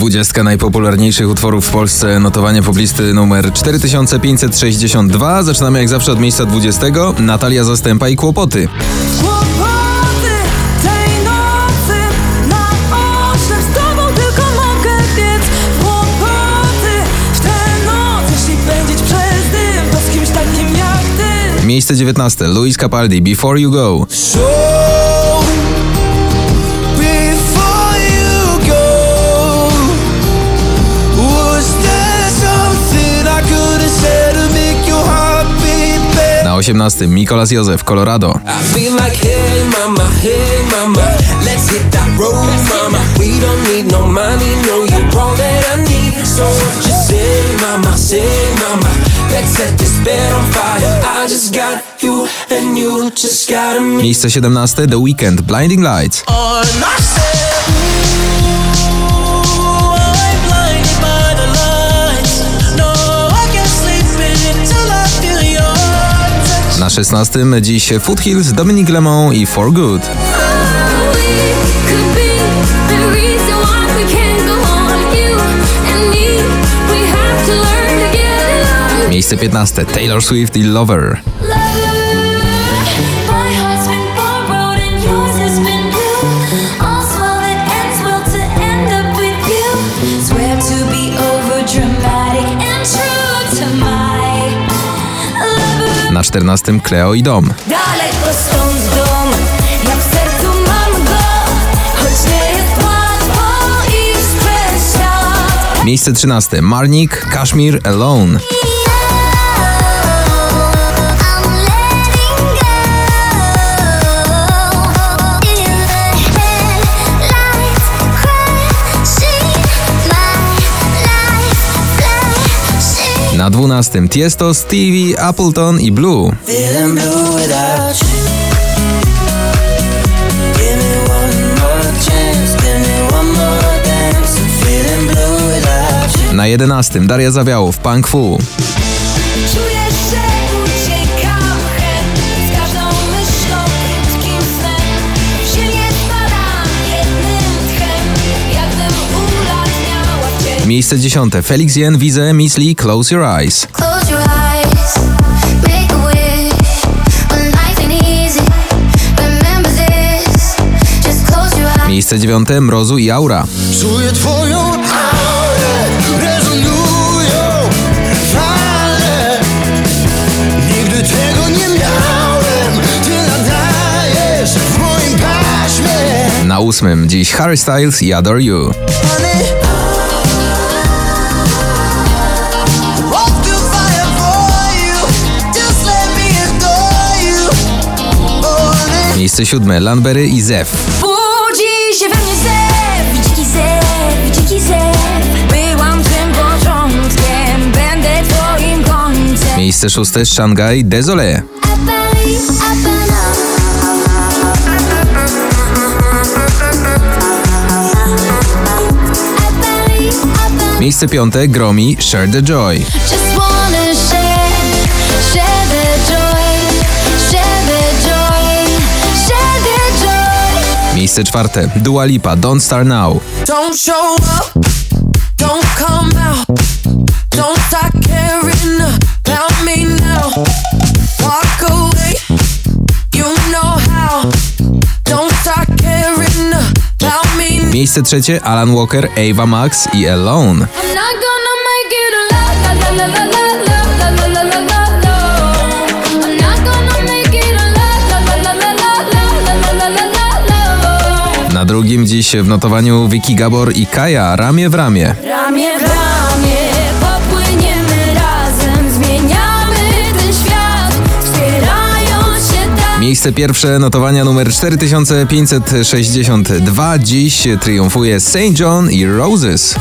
Dwudziestka najpopularniejszych utworów w Polsce, notowanie poblisty numer 4562. Zaczynamy jak zawsze od miejsca 20. Natalia Zastępa i Kłopoty. Kłopoty tej nocy na oczach z tobą tylko mogę biec Kłopoty w tę noc Jeśli będziesz przez dym to z kimś takim jak ty Miejsce 19. Luis Capaldi, Before You Go. 18. Mikolas Józef, Colorado. Miejsce 17. The Weekend, Blinding Lights. Na 16 dziś Food Hills, Dominic Lemon i For Good. Miejsce 15 Taylor Swift i Lover. 2014 Cleo i Dom. Miejsce 13 Marnik, Kashmir Alone. Na 12 Tiesto, Stevie, Appleton i Blue. Na 11 Daria Zawiałow, Punk Fu. Miejsce 10. Felix Jen, Wize, Miss Lee, Close Your Eyes. Close your wish. Easy, this. Close. Miejsce 9. Mrozu i Aura. Czuję twoją aurę, rezonują fale. Nigdy tego nie miałem, ty nadajesz w moim paśmie. Na 8. Dziś Harry Styles i Adore You. Miejsce 7. Lanbery i Zef. Budzi się we mnie zew, dziki zew, dziki zew Byłam tym początkiem, będę twoim końcem Miejsce 6. Shanghai, Désolé. Miejsce 5. Gromi, Share the Joy. Miejsce 4. Dua Lipa, Don't Start Now. Don't show up, don't come out, don't start caring about me now. Walk away, you know how. Don't start caring about me Miejsce trzecie. Alan Walker, Ava Max i Alone. Drugim dziś w notowaniu Vicky Gabor i Kaja, ramię w ramię. Ramię w ramię popłyniemy razem Zmieniamy ten świat, wspierając się tak Miejsce pierwsze notowania numer 4562. Dziś triumfuje St. John i Roses.